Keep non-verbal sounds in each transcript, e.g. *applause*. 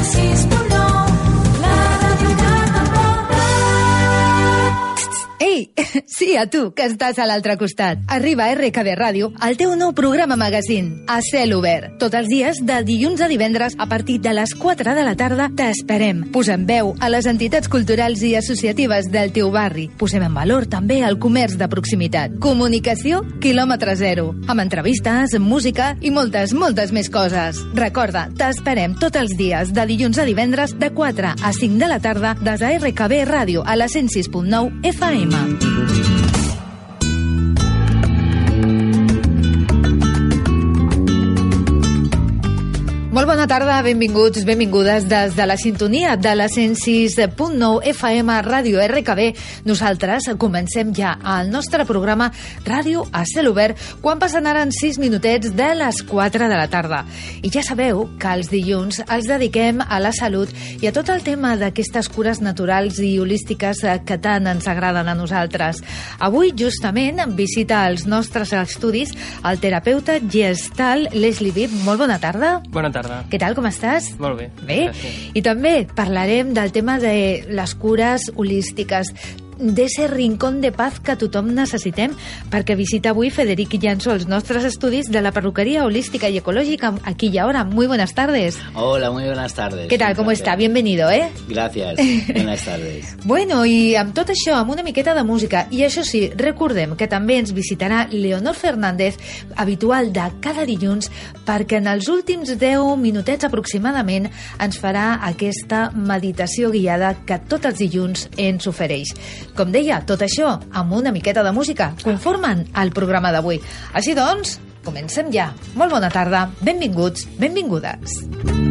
existe un sí, a tu, que estàs a l'altre costat. Arriba a RKB Ràdio, el teu nou programa magazín, a cel obert. Tots els dies, de dilluns a divendres, a partir de les 4 de la tarda, t'esperem. Posem veu a les entitats culturals i associatives del teu barri. Posem en valor també el comerç de proximitat. Comunicació, quilòmetre zero. Amb entrevistes, música i moltes, moltes més coses. Recorda, t'esperem tots els dies, de dilluns a divendres, de 4 a 5 de la tarda, des de RKB Ràdio, a la 106.9 FM. Molt bona tarda, benvinguts, benvingudes des de la sintonia de la 106.9 FM Ràdio RKB. Nosaltres comencem ja el nostre programa Ràdio a cel obert quan passen ara en 6 minutets de les 4 de la tarda. I ja sabeu que els dilluns els dediquem a la salut i a tot el tema d'aquestes cures naturals i holístiques que tant ens agraden a nosaltres. Avui, justament, visita als nostres estudis el terapeuta gestal Leslie Vip. Molt bona tarda. Bona tarda. Què tal, com estàs? Molt bé. Bé. Gràcies. I també parlarem del tema de les cures holístiques d'ese rincón de paz que tothom necessitem perquè visita avui Federic Llançó els nostres estudis de la perruquería holística y ecológica aquí y ahora. Muy buenas tardes. Hola, muy buenas tardes. ¿Qué tal? ¿Cómo está? Bienvenido, ¿eh? Gracias. *laughs* Buenas tardes. Bueno, i amb tot això, amb una miqueta de música, i això sí, recordem que també ens visitarà Leonor Fernández, habitual de cada dilluns, perquè en els últims 10 minutets aproximadament ens farà aquesta meditació guiada que tots els dilluns ens ofereix. Com deia, tot això amb una miqueta de música conformen el programa d'avui. Així doncs, comencem ja. Molt bona tarda, benvinguts, benvingudes.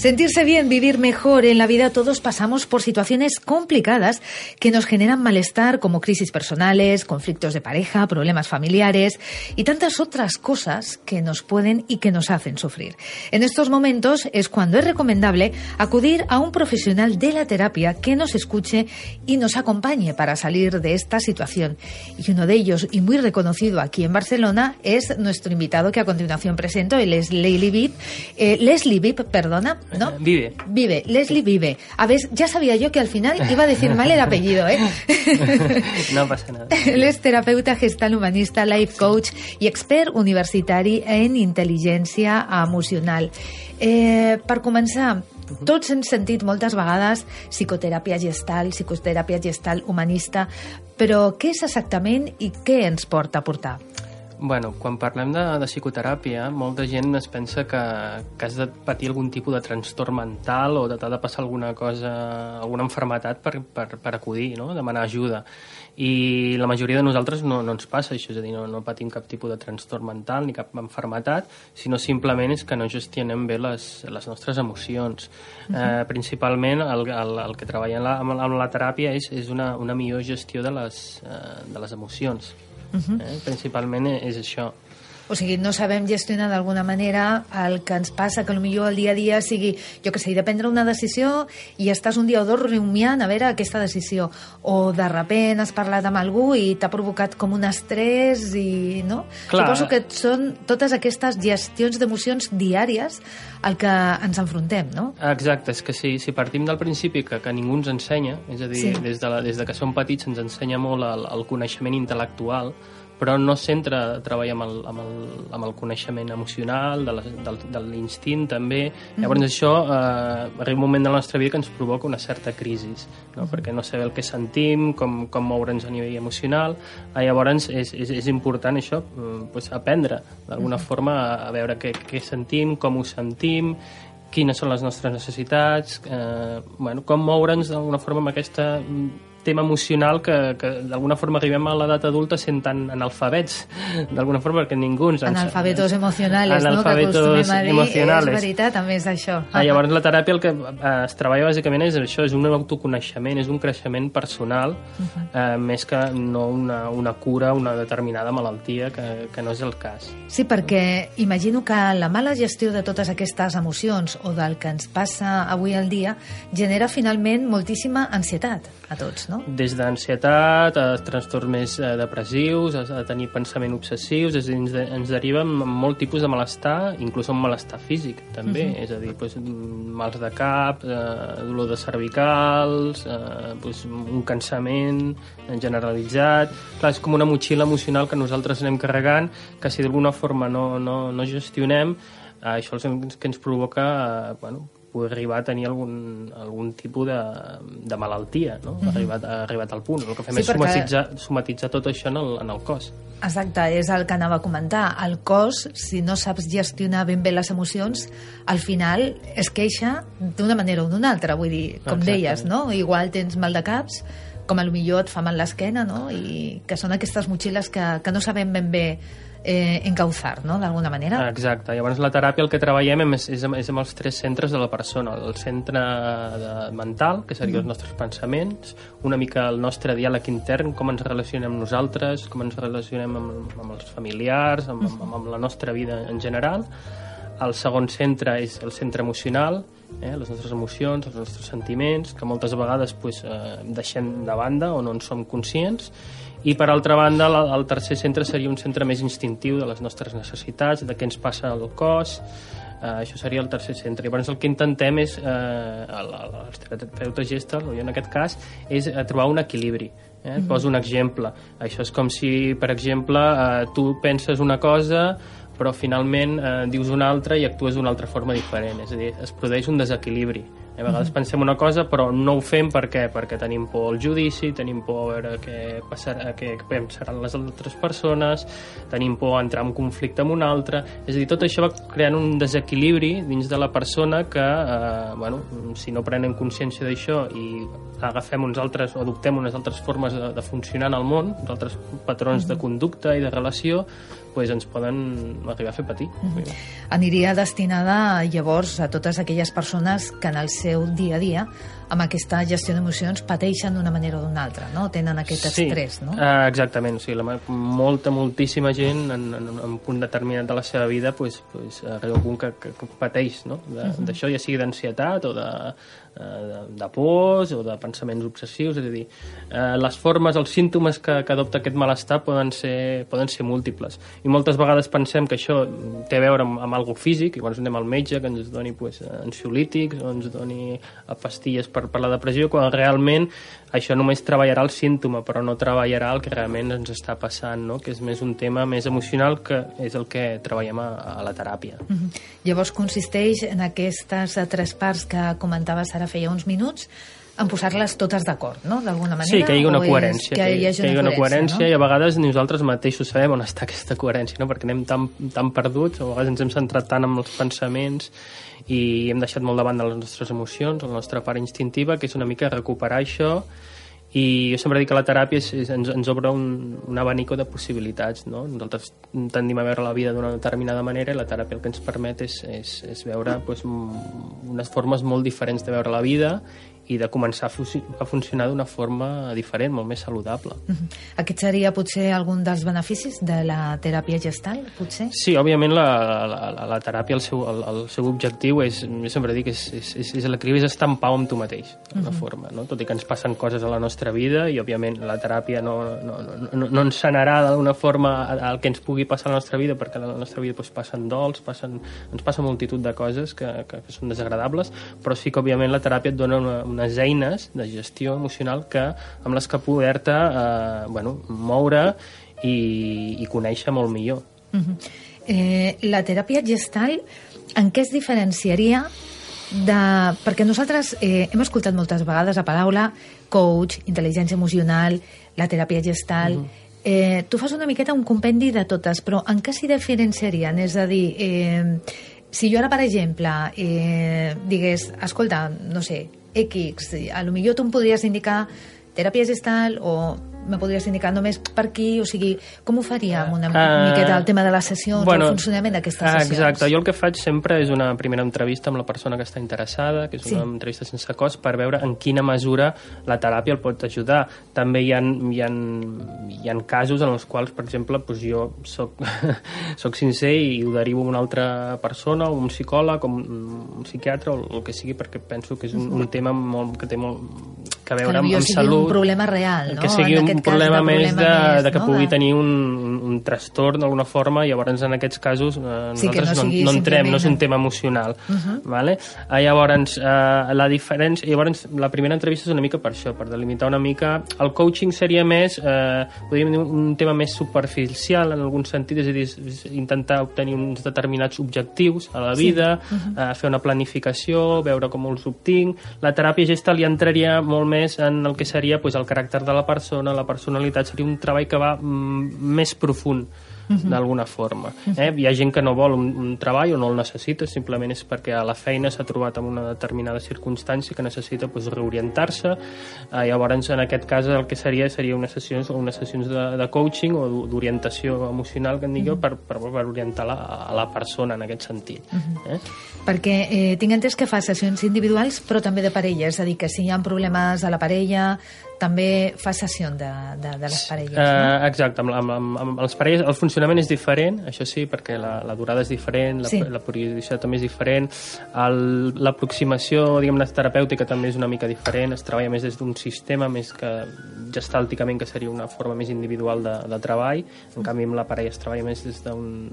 Sentirse bien, vivir mejor en la vida, todos pasamos por situaciones complicadas que nos generan malestar como crisis personales, conflictos de pareja, problemas familiares y tantas otras cosas que nos pueden y que nos hacen sufrir. En estos momentos es cuando es recomendable acudir a un profesional de la terapia que nos escuche y nos acompañe para salir de esta situación. Y uno de ellos, y muy reconocido aquí en Barcelona, es nuestro invitado que a continuación presento, él es Leslie Vip, eh, Leslie Vip, perdona, ¿no? Vive. Vive, Leslie Vive. A ver, ya sabía yo que al final iba a decir mal el apellido, ¿eh? *laughs* No passa nada. Él és terapeuta gestal humanista, life coach i expert universitari en intel·ligència emocional. Eh, per començar, tots hem sentit moltes vegades psicoteràpia gestal, psicoteràpia gestal humanista, però què és exactament i què ens porta a portar? Bueno, quan parlem de, de psicoteràpia, molta gent es pensa que, que has de patir algun tipus de trastorn mental o t'ha de passar alguna cosa, alguna enfermetat per, per, per acudir, no? demanar ajuda. I la majoria de nosaltres no, no ens passa això, és a dir, no, no patim cap tipus de trastorn mental ni cap enfermetat, sinó simplement és que no gestionem bé les, les nostres emocions. Uh -huh. eh, principalment el, el, el que treballa amb la, amb la, teràpia és, és una, una millor gestió de les, eh, de les emocions. Uh -huh. eh? Principalment és això. O sigui, no sabem gestionar d'alguna manera el que ens passa, que potser el dia a dia sigui, jo que sé, de prendre una decisió i estàs un dia o dos rumiant a veure aquesta decisió. O de repent has parlat amb algú i t'ha provocat com un estrès i... no? Clar. Suposo que són totes aquestes gestions d'emocions diàries al que ens enfrontem, no? Exacte, és que si, si partim del principi que, que ningú ens ensenya, és a dir, sí. des, de la, des de que som petits ens ensenya molt el, el coneixement intel·lectual, però no sempre treballa amb el, amb el, amb el coneixement emocional, de, la, del, de l'instint també. Llavors això eh, arriba un moment de la nostra vida que ens provoca una certa crisi, no? perquè no sabem el que sentim, com, com moure'ns a nivell emocional. Eh, llavors és, és, és important això, eh, pues, aprendre d'alguna forma a, a veure què, què sentim, com ho sentim, quines són les nostres necessitats, eh, bueno, com moure'ns d'alguna forma amb aquesta mm, tema emocional que, que d'alguna forma arribem a l'edat adulta sent tan analfabets, d'alguna forma, perquè ningú ens... Analfabetos emocionales, no?, que acostumem a dir, emocionales. és veritat, també és això. Ah, llavors la teràpia el que eh, es treballa bàsicament és això, és un autoconeixement, és un creixement personal, uh -huh. eh, més que no una, una cura, una determinada malaltia, que, que no és el cas. Sí, perquè imagino que la mala gestió de totes aquestes emocions o del que ens passa avui al dia genera finalment moltíssima ansietat a tots, no? Des d'ansietat a trastorns més eh, depressius, a, a tenir pensament obsessius, és a dir, ens, de, ens deriva molt tipus de malestar, inclús un malestar físic, també, uh -huh. és a dir, doncs, mals de cap, eh, dolor de cervicals, eh, doncs, un cansament generalitzat... Clar, és com una motxilla emocional que nosaltres anem carregant, que si d'alguna forma no, no, no gestionem, eh, això és que ens provoca eh, bueno, poder arribar a tenir algun, algun tipus de, de malaltia, no? Mm -hmm. arribat, ha arribat al punt. El que fem sí, és perquè... somatitzar, somatitzar tot això en el, en el cos. Exacte, és el que anava a comentar. El cos, si no saps gestionar ben bé les emocions, al final es queixa d'una manera o d'una altra. Vull dir, com Exacte. deies, no? Igual tens mal de caps, com a lo millor et fa mal l'esquena, no? I que són aquestes motxilles que, que no sabem ben bé eh, encauzar, no?, d'alguna manera. Exacte. Llavors la teràpia el que treballem és, és, és amb els tres centres de la persona. El centre de, mental, que serien mm. els nostres pensaments, una mica el nostre diàleg intern, com ens relacionem nosaltres, com ens relacionem amb, amb els familiars, amb, amb, amb la nostra vida en general. El segon centre és el centre emocional, eh, les nostres emocions, els nostres sentiments, que moltes vegades pues, eh, deixem de banda o no en som conscients, i per altra banda el tercer centre seria un centre més instintiu de les nostres necessitats, de què ens passa al cos, eh, això seria el tercer centre. Llavors el que intentem és, eh, els terapeutes o jo en aquest cas, és eh, trobar un equilibri. Eh? Mm -hmm. Poso un exemple. Això és com si, per exemple, eh, tu penses una cosa però finalment eh, dius una altra i actues d'una altra forma diferent. És a dir, es produeix un desequilibri. A vegades pensem una cosa però no ho fem per què? Perquè tenim por al judici, tenim por a veure què, passarà, què pensaran les altres persones, tenim por a entrar en conflicte amb una altra... És a dir, tot això va creant un desequilibri dins de la persona que, eh, bueno, si no prenem consciència d'això i agafem uns altres, o adoptem unes altres formes de, de funcionar en el món, uns altres patrons de conducta i de relació, pues ens poden arribar a fer patir. Mm -hmm. Aniria destinada llavors a totes aquelles persones que en el seu dia a dia amb aquesta gestió d'emocions pateixen d'una manera o d'una altra, no? Tenen aquest sí, estrès, no? Uh, exactament, sigui, la, molta, moltíssima gent en, en, en un punt determinat de la seva vida pues, pues, arriba un punt que, que, que pateix no? d'això, uh -huh. ja sigui d'ansietat o de, Eh, de, de pors o de pensaments obsessius, és a dir, eh, les formes, els símptomes que, que adopta aquest malestar poden ser, poden ser múltiples. I moltes vegades pensem que això té a veure amb, amb algo físic, i llavors anem al metge que ens doni pues, ansiolítics o ens doni pastilles per, per la depressió, quan realment això només treballarà el símptoma, però no treballarà el que realment ens està passant, no? que és més un tema més emocional que és el que treballem a, a la teràpia. Mm -hmm. Llavors consisteix en aquestes tres parts que comentaves ara feia uns minuts, en posar-les totes d'acord, no?, d'alguna manera. Sí, que hi hagi una coherència. Que, hi hagi, que hi hagi una coherència, no? i a vegades nosaltres mateixos sabem on està aquesta coherència, no?, perquè anem tan, tan perduts, a vegades ens hem centrat tant en els pensaments i hem deixat molt davant de les nostres emocions, la nostra part instintiva, que és una mica recuperar això i jo sempre dic que la teràpia és, és, ens, ens obre un, un abanico de possibilitats no? nosaltres tendim a veure la vida d'una determinada manera i la teràpia el que ens permet és, és, és veure pues, unes formes molt diferents de veure la vida i de començar a, fu a funcionar d'una forma diferent, molt més saludable. Uh -huh. Aquest seria potser algun dels beneficis de la teràpia gestal, potser? Sí, òbviament la, la, la, la teràpia, el seu, el, el seu objectiu és, jo sempre dic, és, és, és, és l'equilibri, és estar en pau amb tu mateix, d'una uh -huh. forma, no? Tot i que ens passen coses a la nostra vida i, òbviament, la teràpia no, no, no, no ens sanarà d'alguna forma el que ens pugui passar a la nostra vida, perquè a la nostra vida doncs, passen dols, passen, ens passa multitud de coses que, que, que són desagradables, però sí que, òbviament, la teràpia et dona una, una unes eines de gestió emocional que, amb les que poder-te eh, bueno, moure i, i conèixer molt millor. Uh -huh. eh, la teràpia gestal en què es diferenciaria de... perquè nosaltres eh, hem escoltat moltes vegades la paraula coach, intel·ligència emocional, la teràpia gestal... Uh -huh. Eh, tu fas una miqueta un compendi de totes, però en què s'hi diferenciarien? És a dir, eh, si jo ara, per exemple, eh, digués, escolta, no sé, X, a lo em indicar teràpia gestal o me podries indicar només per aquí, o sigui, com ho faríem una Ah, miqueta el tema de les sessions, bueno, el funcionament d'aquestes ah, sessions? Exacte, jo el que faig sempre és una primera entrevista amb la persona que està interessada, que és una Sí. entrevista sense cost, per veure en quina mesura la teràpia el pot ajudar. També hi ha, hi ha, hi ha casos en els quals, per exemple, doncs jo soc, soc *laughs* sincer i ho derivo a una altra persona, o un psicòleg, o un, psiquiatre, o el que sigui, perquè penso que és un, un tema molt, que té molt que a Que veure amb, amb sigui salut. un problema real, no? Que sigui En un cas, problema més problema de, més, de que no? pugui De- tenir un, un, un trastorn d'alguna forma, i llavors en aquests casos eh, Sí, nosaltres no no, no entrem, no és un tema emocional. Uh -huh. vale? eh, llavors, eh, la diferència, llavors, la primera entrevista és una mica per això, per delimitar una mica... El coaching seria més, eh, podríem dir, un tema més superficial en algun sentit, és a dir, és- intentar obtenir uns determinats objectius a la vida, uh -huh. eh, fer una planificació, veure com els obtinc. La teràpia gestal ja entraria molt més en el que seria pues, el caràcter de la persona, la personalitat, seria un treball que va mm, més profund d'alguna forma. Eh? Hi ha gent que no vol un, un treball o no el necessita, simplement és perquè a la feina s'ha trobat en una determinada circumstància que necessita pues, reorientar-se. Eh, llavors, en aquest cas, el que seria seria unes sessions, unes sessions de, de coaching o d'o- d'orientació emocional, que en dic jo, per, per, per orientar la, a la persona en aquest sentit. Eh? Perquè eh, tinc entès que fa sessions individuals però també de parella, és a dir, que si hi ha problemes a la parella també fa sessió de, de, de les parelles, no? Uh, exacte, amb, amb, amb, amb les parelles el funcionament és diferent, això sí, perquè la, la durada és diferent, la, Sí. la periodicitat també és diferent, l'aproximació, diguem-ne, terapèutica també és una mica diferent, es treballa més des d'un sistema més que gestàlticament, que seria una forma més individual de, de treball, en canvi amb la parella es treballa més des d'un-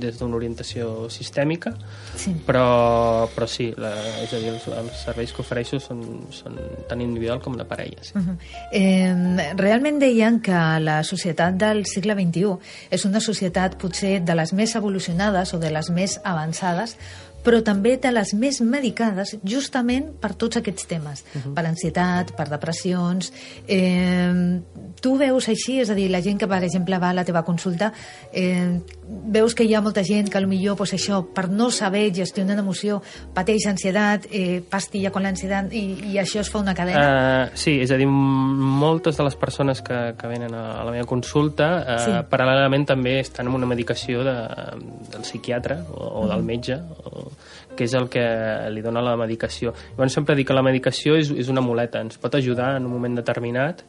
des d'una orientació sistèmica, Sí. però, però sí, la, és a dir, els, els serveis que ofereixo són, són tant individual com de parella, sí. Mhm. Eh, realment deien que la societat del segle XXI és una societat potser de les més evolucionades o de les més avançades, però també de les més medicades justament per tots aquests temes, per ansietat, per depressions... Eh, tu veus així, és a dir, la gent que, per exemple, va a la teva consulta, eh, veus que hi ha molta gent que potser pues, això, per no saber gestionar una emoció, pateix ansietat, eh, pastilla con l'ansietat, i, i això es fa una cadena? Uh, sí, és a dir, moltes de les persones que, que venen a, la meva consulta uh, Sí. paral·lelament també estan amb una medicació de, del psiquiatre o, o del metge, o, que és el que li dona la medicació. Llavors sempre dic que la medicació és, és una muleta, ens pot ajudar en un moment determinat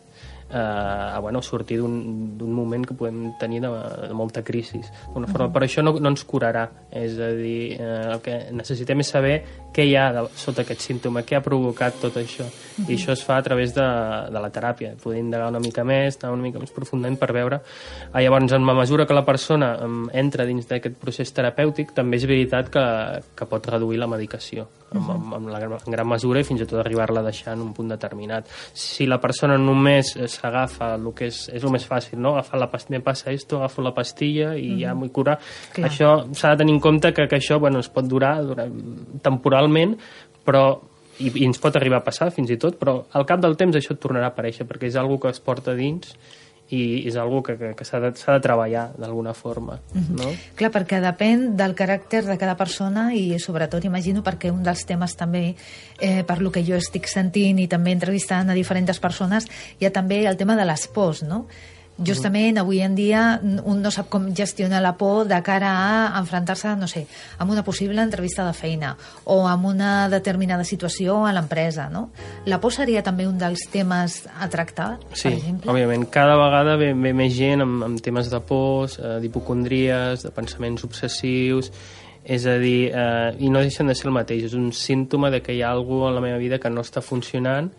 eh, a bueno, sortir d'un d'un moment que podem tenir de, de molta crisi. D'una forma, però això no, no ens curarà. És a dir, eh, el que necessitem és saber què hi ha de, sota aquest símptoma, què ha provocat tot això. I això es fa a través de, de la teràpia, poder indagar una mica més, anar una mica més profundament per veure. Ah, llavors, en la mesura que la persona em, entra dins d'aquest procés terapèutic, també és veritat que, que pot reduir la medicació en, en, en, la, gran- en gran mesura i fins i tot arribar-la a deixar en un punt determinat. Si la persona només s'agafa el que és, és el més fàcil, no? agafar la pastilla, passa esto, agafo la pastilla i ja m'ho cura. Clar. Això s'ha de tenir en compte que, que això bueno, es pot durar, durar temporalment, però i, i ens pot arribar a passar fins i tot, però al cap del temps això et tornarà a aparèixer perquè és algo que es porta dins i és algo que, que, que s'ha de, s'ha de treballar d'alguna forma, no? Clar, perquè depèn del caràcter de cada persona i sobretot imagino perquè un dels temes també, eh, per lo que jo estic sentint i també entrevistant a diferents persones, hi ha també el tema de les pors, no? Justament avui en dia un no sap com gestionar la por de cara a enfrontar-se, no sé, amb una possible entrevista de feina o amb una determinada situació a l'empresa, no? La por seria també un dels temes a tractar, Sí, per exemple? òbviament. Cada vegada ve, ve més gent amb, amb temes de pors, eh, d'hipocondries, de pensaments obsessius... És a dir, eh, i no deixen de ser el mateix. És un símptoma de que hi ha alguna en la meva vida que no està funcionant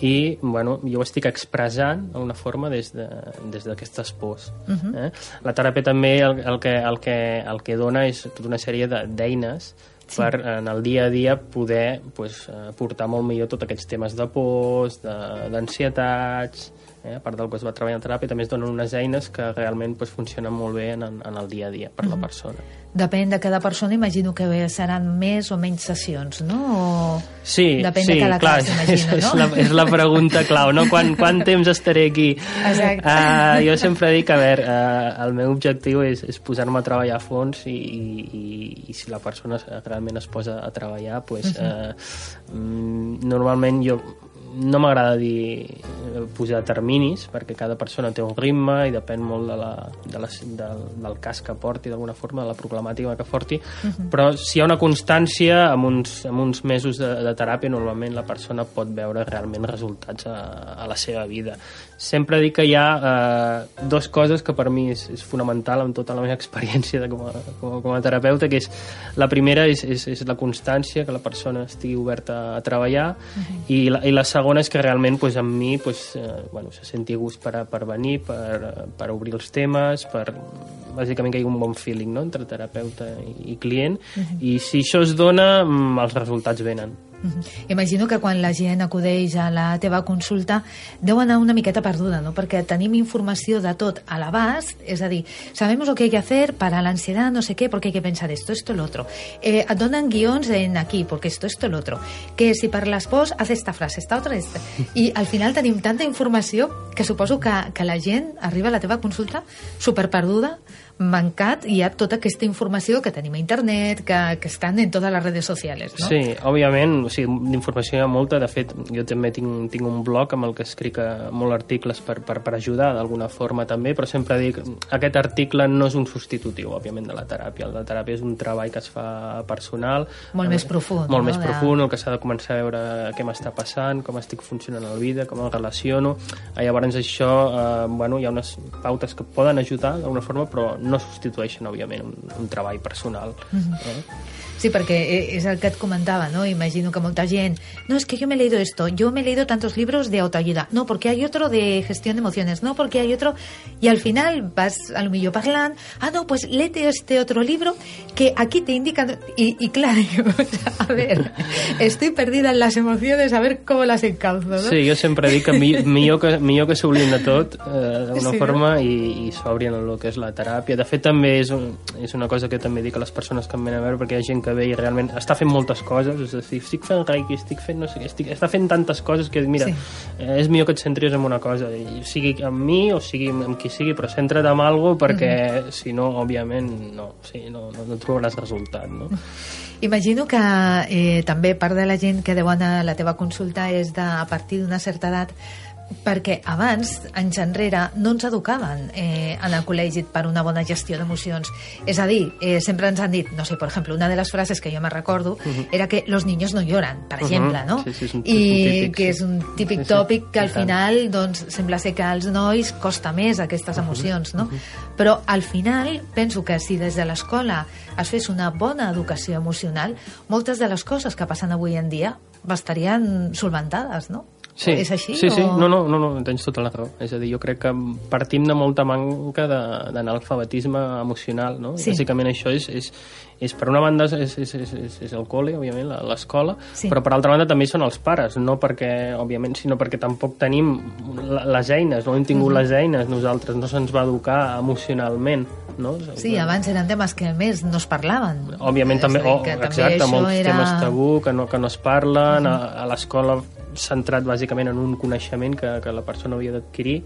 i bueno, jo ho estic expressant d'alguna forma des d'aquestes de, des pors. Uh -huh. eh? La teràpia també el, el, que, el, que, el que dona és tota una sèrie de- d'eines sí. per en el dia a dia poder pues, eh, portar molt millor tots aquests temes de pors, de- d'ansietats, eh? a part del que es va treballar en teràpia, també es donen unes eines que realment pues, funcionen molt bé en, en el dia a dia per uh -huh. la persona. Depèn de cada persona, imagino que seran més o menys sessions, no? O... Sí, Depèn sí, de cada clar, cas, *laughs* imagino, és, no? és, la, és la pregunta clau, no? Quan, quant temps estaré aquí? Exacte. Uh, jo sempre dic, a veure, uh, el meu objectiu és, és posar-me a treballar a fons i, i, i, i si la persona realment es posa a treballar, pues, uh, mm, normalment jo no m'agrada dir eh, posar terminis, perquè cada persona té un ritme i depèn molt de la, de la, del, del cas que porti, d'alguna forma, de la problemàtica que porti, uh -huh. però si hi ha una constància, amb uns, amb uns mesos de, de teràpia, normalment la persona pot veure realment resultats a, a la seva vida. Sempre dic que hi ha eh, dues coses que per mi és, és fonamental amb tota la meva *laughs* experiència de com, a, com, a, com a terapeuta, que és la primera és, és, és la constància, que la persona estigui oberta a treballar, uh -huh. i, la, i la segona és que realment pues, amb mi pues, eh, bueno, se senti a gust per, per venir, per, per obrir els temes, per bàsicament que hi hagi un bon feeling no? entre terapeuta i, i client, uh -huh. i si això es dona, mm, els resultats venen. Imagino que quan la gent acudeix a la teva consulta deu anar una miqueta perduda, no? Perquè tenim informació de tot a l'abast, és a dir, sabemos lo que hay que hacer para la ansiedad, no sé qué, porque hay que pensar esto, esto, lo otro. Eh, et donen guions en aquí, porque esto, esto, lo otro. Que si per l'espòs, haz esta frase, esta otra, esta. I al final tenim tanta informació que suposo que, que la gent arriba a la teva consulta superperduda, mancat hi ha tota aquesta informació que tenim a internet, que, que estan en totes les redes socials, no? Sí, òbviament, o sigui, d'informació hi ha molta, de fet, jo també tinc, tinc un blog amb el que escric eh, molt articles per, per, per ajudar d'alguna forma també, però sempre dic, aquest article no és un substitutiu, òbviament, de la teràpia. La teràpia és un treball que es fa personal. Molt més profund. Molt no? més profund, el que s'ha de començar a veure què m'està passant, com estic funcionant a la vida, com em relaciono. Llavors això, eh, bueno, hi ha unes pautes que poden ajudar d'alguna forma, però no substitueixen, òbviament, un, un treball personal. Mm -hmm. eh? Sí, perquè és el que et comentava, ¿no? Imagino que molta gent, no, es que yo me he leído esto, yo me he leído tantos libros de autoayuda, no, porque hay otro de gestión de emociones, no, porque hay otro, y al final vas a lo millor parlant, ah, no, pues léete este otro libro que aquí te indican, y, y claro, *laughs* a ver, estoy perdida en las emociones, a ver cómo las encauzo, ¿no? Sí, jo sempre dic que mi, millor que, millor que de tot, eh, d'una sí, forma, no? i, i s'obrin el que és la teràpia. De fet, també és, un, és una cosa que també dic a les persones que em venen a veure, perquè hi ha gent que ve i realment està fent moltes coses, és a dir, estic fent reiki, estic fent no sé què, estic, està fent tantes coses que, mira, sí. eh, és millor que et centris en una cosa, i sigui amb mi o sigui amb qui sigui, però centra't en alguna cosa perquè, mm -hmm. si no, òbviament, no, sí, no, no, no trobaràs resultat, no? *laughs* Imagino que eh, també part de la gent que deu anar a la teva consulta és de, a partir d'una certa edat perquè abans, anys enrere, no ens educaven eh, en el col·legi per una bona gestió d'emocions. És a dir, eh, sempre ens han dit, no sé, per exemple, una de les frases que jo me recordo uh -huh. era que los niños no lloran, per exemple, uh -huh. no? Sí, sí, és un I típic, que és un típic Sí, sí. tòpic que al final doncs, sembla ser que als nois costa més aquestes emocions, no? Però al final penso que si des de l'escola es fes una bona educació emocional, moltes de les coses que passen avui en dia estarien solventades, no? Sí, És així? Sí, sí, o... no, no, no, no, tens tota la raó. És a dir, jo crec que partim de molta manca de- d'analfabetisme emocional, no? Sí. Bàsicament això és, és, és per una banda és, és, és, és, és el col·le, òbviament, la- l'escola, Sí. però per altra banda també són els pares, no perquè, òbviament, sinó perquè tampoc tenim les eines, no hem tingut les eines nosaltres, no se'ns va educar emocionalment, no? Sí, abans eren temes que més no es parlaven. Òbviament també, oh, que també exacte, això molts era... temes tabú que no, que no es parlen, a, a l'escola centrat bàsicament en un coneixement que, que la persona havia d'adquirir,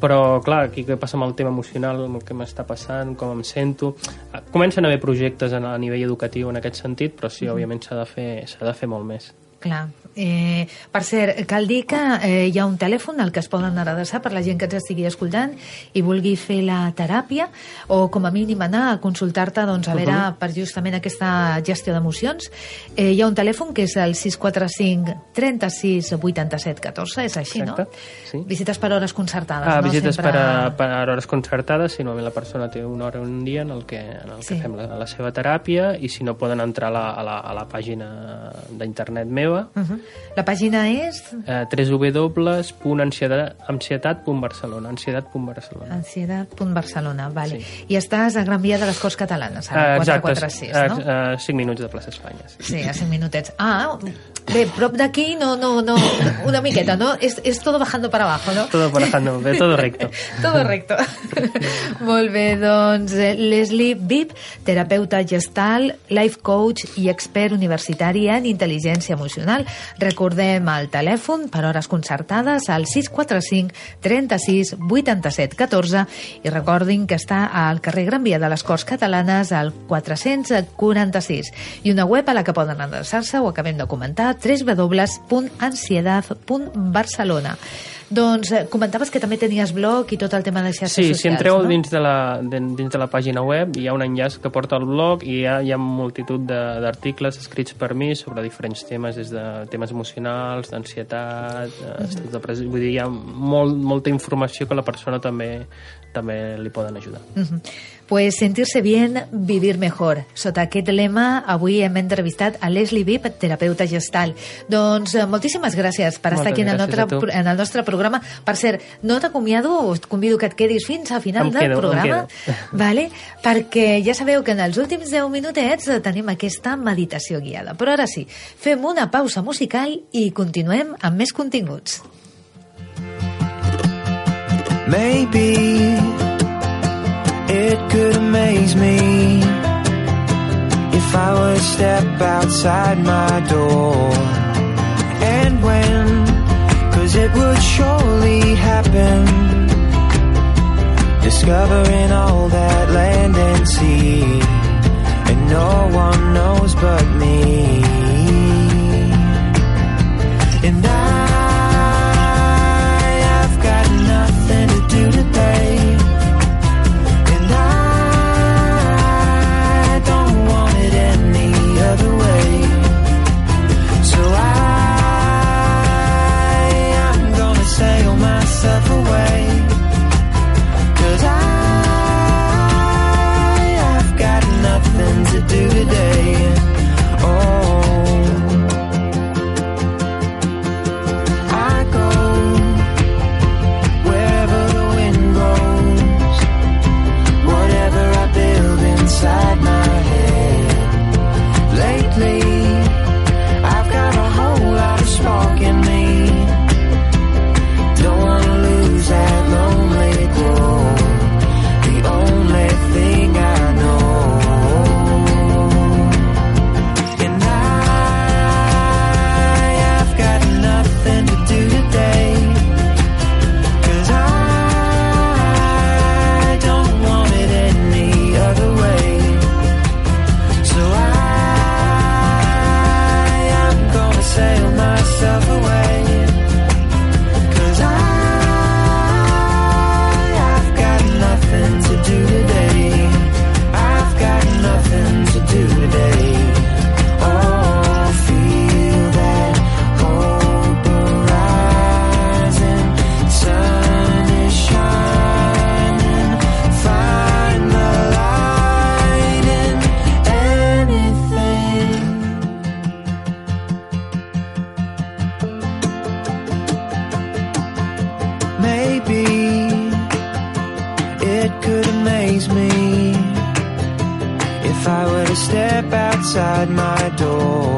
però clar, aquí què passa amb el tema emocional, amb el que m'està passant, com em sento... Comencen a haver projectes a, nivell educatiu en aquest sentit, però sí, òbviament s'ha de, fer, de fer molt més. Clar. Eh, per cert, cal dir que eh, hi ha un telèfon al que es poden adreçar per la gent que ens estigui escoltant i vulgui fer la teràpia o com a mínim anar a consultar-te doncs, a veure Mhm. per justament aquesta gestió d'emocions. Eh, hi ha un telèfon que és el 645 36 87 14, és així, Exacte, no? sí. Visites per hores concertades, Ah, no? visites Sempre- per, a, per hores concertades, si normalment la persona té una hora un dia en el que, en el que Sí. fem la, la seva teràpia i si no poden entrar a la, a la, a la pàgina d'internet meva Uh -huh. La pàgina és eh, www.ansietat.barcelona ansietat.barcelona ansiedat.barcelona, vale. Sí. I estàs a Gran Via de les Corts Catalanes, Eh, exacte, 446, no? eh, eh, 5 minuts de plaça Espanya sí. Sí, a 5 minutets. Ah, bé, prop d'aquí no, no, no, una miqueta, ¿no? Es, es todo bajando para abajo, ¿no? todo barajando, bé, todo recto *laughs* Todo recto. *laughs* Molt bé, doncs eh, Leslie Vip, terapeuta gestal, life coach i expert universitari en intel·ligència emocional. Recordem el telèfon per hores concertades al 645 36 87 14 i recordin que està al carrer Gran Via de les Corts Catalanes al 446 i una web a la que poden adreçar-se, ho acabem de comentar, www.ansiedad.barcelona. Doncs eh, comentaves que també tenies blog i tot el tema de xarxes Sí, socials, si entreu no? dins, de la, de, dins de la pàgina web hi ha un enllaç que porta al blog i hi ha, hi ha multitud de- d'articles escrits per mi sobre diferents temes, des de temes emocionals, d'ansietat, Mhm. estat depressiu... Vull dir, hi ha molt, molta informació que la persona també també li poden ajudar. Mhm. Pues sentir-se bien, vivir mejor. Sota aquest lema, avui hem entrevistat a Leslie Vip, terapeuta gestal. Doncs eh, moltíssimes gràcies per estar Moltes aquí en el, nostre, en el nostre programa. Per cert, no t'acomiado, us convido que et quedis fins al final Em del quedo, em programa, quedo. *laughs* vale? perquè ja sabeu que en els últims 10 minutets eh, tenim aquesta meditació guiada. Però ara sí, fem una pausa musical i continuem amb més continguts. Maybe it could amaze me if I would step outside my door. And when, cause it would surely happen, discovering all that land and sea, and no one knows but me. And I Maybe it could amaze me if I were to step outside my door.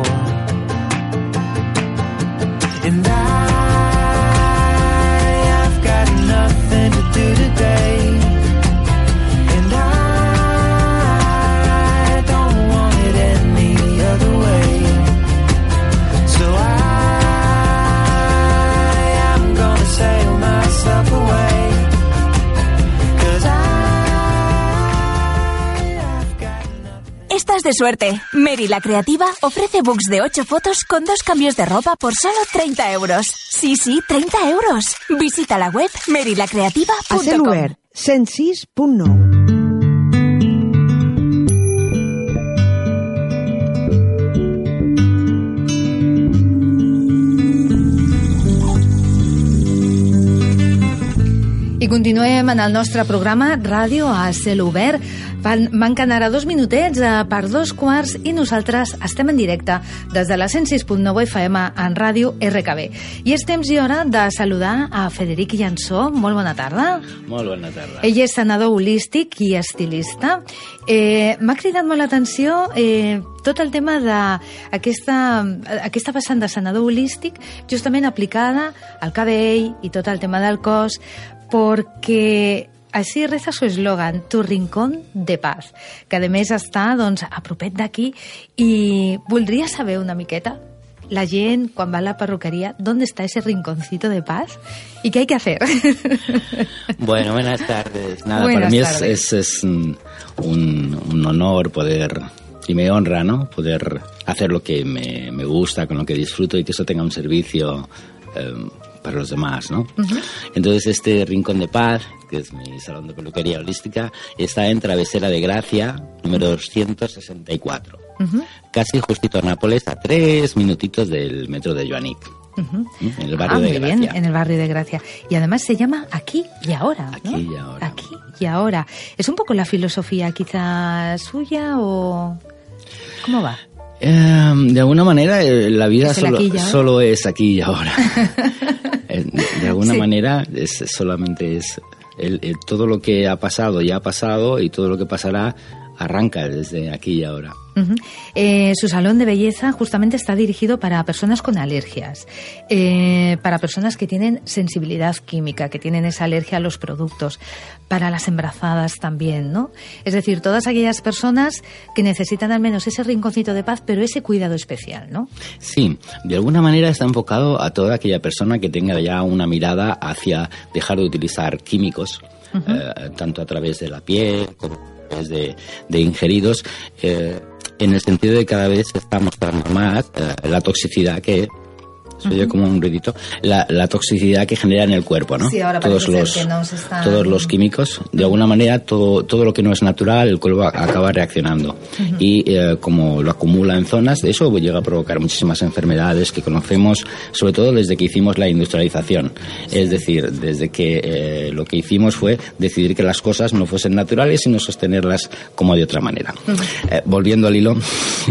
Suerte. Mary la Creativa ofrece books de 8 fotos con dos cambios de ropa por solo 30 euros. Sí, sí, 30 euros. Visita la web A I continuem en el nostre programa Ràdio a cel obert. Van, manquen ara dos minutets eh, per dos quarts i nosaltres estem en directe des de la 106.9 FM en ràdio RKB. I és temps i hora de saludar a Federic Llansó. Molt bona tarda. Molt bona tarda. Ell és senador holístic i estilista. Eh, M'ha cridat molt l'atenció eh, tot el tema d'aquesta aquesta vessant de senador holístic justament aplicada al cabell i tot el tema del cos perquè així reza su eslogan, tu rincón de paz, que a més està doncs, a propet d'aquí i voldria saber una miqueta la gent, quan va a la perruquería, ¿dónde está ese rinconcito de paz? ¿Y qué hay que hacer? *laughs* Bueno, buenas tardes. Nada, Buenas para mí es, tardes. es, es un, un- un honor poder y me honra, ¿no? Poder hacer lo que me, me gusta, con lo que disfruto y que eso tenga un servicio eh, para los demás, ¿no? Entonces este Rincón de Paz, que es mi salón de peluquería holística, está en Travesera de Gracia, número 264. Casi justito a Nápoles, a tres minutitos del metro de Joanic. En el barrio ah, de muy Gracia. bien, en el barrio de Gracia. Y además se llama Aquí y Ahora. ¿no? Aquí y ahora. Aquí y Ahora. ¿Es un poco la filosofía quizá suya o...? ¿Cómo va? Eh, de alguna manera, eh, la vida solo, aquí solo es aquí y ahora. *laughs* Eh, de alguna Sí. manera, es, solamente es el- el- todo lo que ha pasado ya ha pasado y todo lo que pasará arranca desde aquí y ahora. Eh, su salón de belleza justamente está dirigido para personas con alergias, eh, para personas que tienen sensibilidad química, que tienen esa alergia a los productos, para las embarazadas también, ¿no? Es decir, todas aquellas personas que necesitan al menos ese rinconcito de paz, pero ese cuidado especial, ¿no? Sí, de alguna manera está enfocado a toda aquella persona que tenga ya una mirada hacia dejar de utilizar químicos, eh, tanto a través de la piel como a través de, de ingeridos, en el sentido de que cada vez se está mostrando más eh, la toxicidad que se oye como un ruidito, la, la toxicidad que genera en el cuerpo, ¿no? Sí, ahora todos los que nos están- todos los químicos, de alguna manera todo todo lo que no es natural, el cuerpo acaba reaccionando. Y eh, como lo acumula en zonas, de eso llega a provocar muchísimas enfermedades que conocemos, sobre todo desde que hicimos la industrialización, es decir, desde que eh, lo que hicimos fue decidir que las cosas no fuesen naturales, sino sostenerlas como de otra manera. Eh, volviendo al hilo,